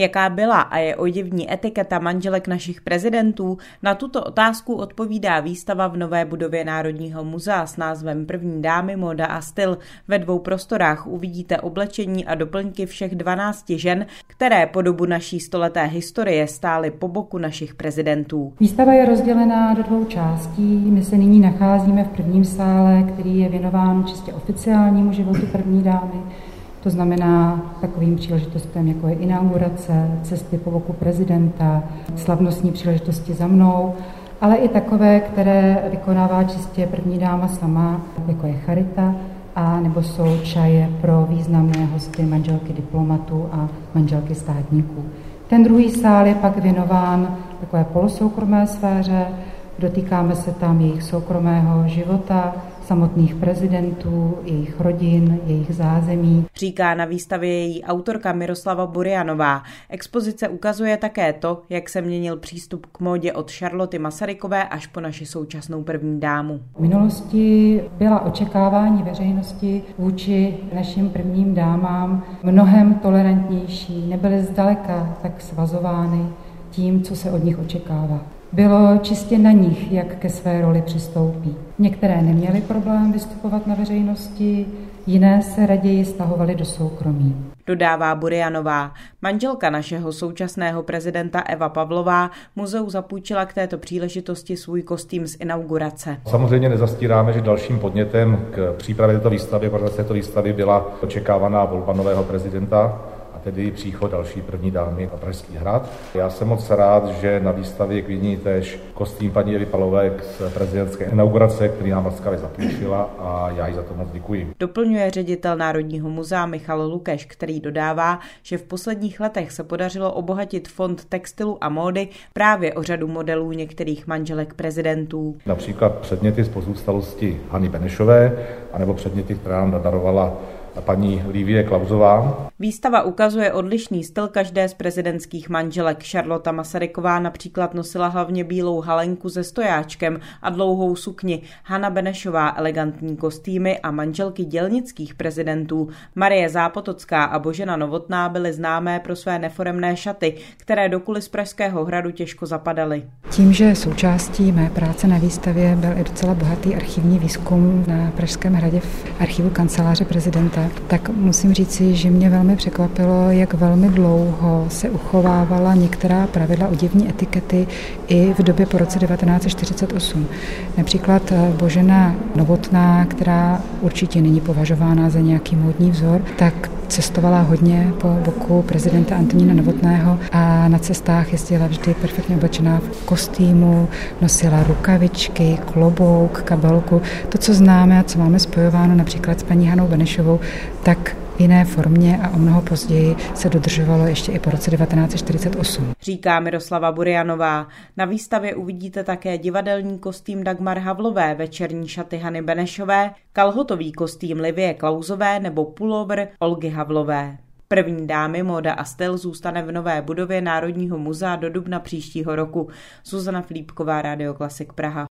Jaká byla a je oděvní etiketa manželek našich prezidentů? Na tuto otázku odpovídá výstava v nové budově Národního muzea s názvem První dámy, moda a styl. Ve dvou prostorách uvidíte oblečení a doplňky všech 12 žen, které po dobu naší stoleté historie stály po boku našich prezidentů. Výstava je rozdělená do dvou částí. My se nyní nacházíme v prvním sále, který je věnován čistě oficiálnímu životu první dámy to znamená takovým příležitostem, jako je inaugurace, cesty po boku prezidenta, slavnostní příležitosti za mnou, ale i takové, které vykonává čistě první dáma sama, jako je charita, a nebo jsou čaje pro významné hosty manželky diplomatů a manželky státníků. Ten druhý sál je pak věnován takové polosoukromé sféře, dotýkáme se tam jejich soukromého života, samotných prezidentů, jejich rodin, jejich zázemí. Říká na výstavě její autorka Miroslava Burianová. Expozice ukazuje také to, jak se měnil přístup k módě od Charloty Masarykové až po naši současnou první dámu. V minulosti byla očekávání veřejnosti vůči našim prvním dámám mnohem tolerantnější, nebyly zdaleka tak svazovány tím, co se od nich očekává. Bylo čistě na nich, jak ke své roli přistoupí. Některé neměly problém vystupovat na veřejnosti, jiné se raději stahovaly do soukromí. Dodává Burianová. Manželka našeho současného prezidenta Eva Pavlová muzeu zapůjčila k této příležitosti svůj kostým z inaugurace. Samozřejmě nezastíráme, že dalším podnětem k přípravě této výstavy, protože této výstavy byla očekávaná volba nového prezidenta tedy příchod další první dámy na Pražský hrad. Já jsem moc rád, že na výstavě k viní tež kostým paní Evy Palové z prezidentské inaugurace, který nám laskavě zapůjčila a já jí za to moc děkuji. Doplňuje ředitel Národního muzea Michal Lukeš, který dodává, že v posledních letech se podařilo obohatit fond textilu a módy právě o řadu modelů některých manželek prezidentů. Například předměty z pozůstalosti Hany Benešové, anebo předměty, která nám darovala paní Lívie Klauzová. Výstava ukazuje odlišný styl každé z prezidentských manželek. Charlotte Masaryková například nosila hlavně bílou halenku se stojáčkem a dlouhou sukni. Hanna Benešová elegantní kostýmy a manželky dělnických prezidentů Marie Zápotocká a Božena Novotná byly známé pro své neforemné šaty, které do kulis Pražského hradu těžko zapadaly. Tím, že součástí mé práce na výstavě byl i docela bohatý archivní výzkum na Pražském hradě v archivu kanceláře prezidenta, tak musím říci, že mě velmi překvapilo, jak velmi dlouho se uchovávala některá pravidla oděvní etikety i v době po roce 1948. Například eh, Božena Novotná, která určitě není považována za nějaký módní vzor, tak cestovala hodně po boku prezidenta Antonína Novotného a na cestách jezdila vždy perfektně oblečená v kostýmu, nosila rukavičky, klobouk, kabelku. To, co známe a co máme spojováno například s paní Hanou Benešovou, tak jiné formě a o mnoho později se dodržovalo ještě i po roce 1948. Říká Miroslava Burianová. Na výstavě uvidíte také divadelní kostým Dagmar Havlové, večerní šaty Hany Benešové, kalhotový kostým Livie Klauzové nebo pullover Olgy Havlové. První dámy móda a styl zůstane v nové budově Národního muzea do dubna příštího roku. Zuzana Flípková, Radio Klasik Praha.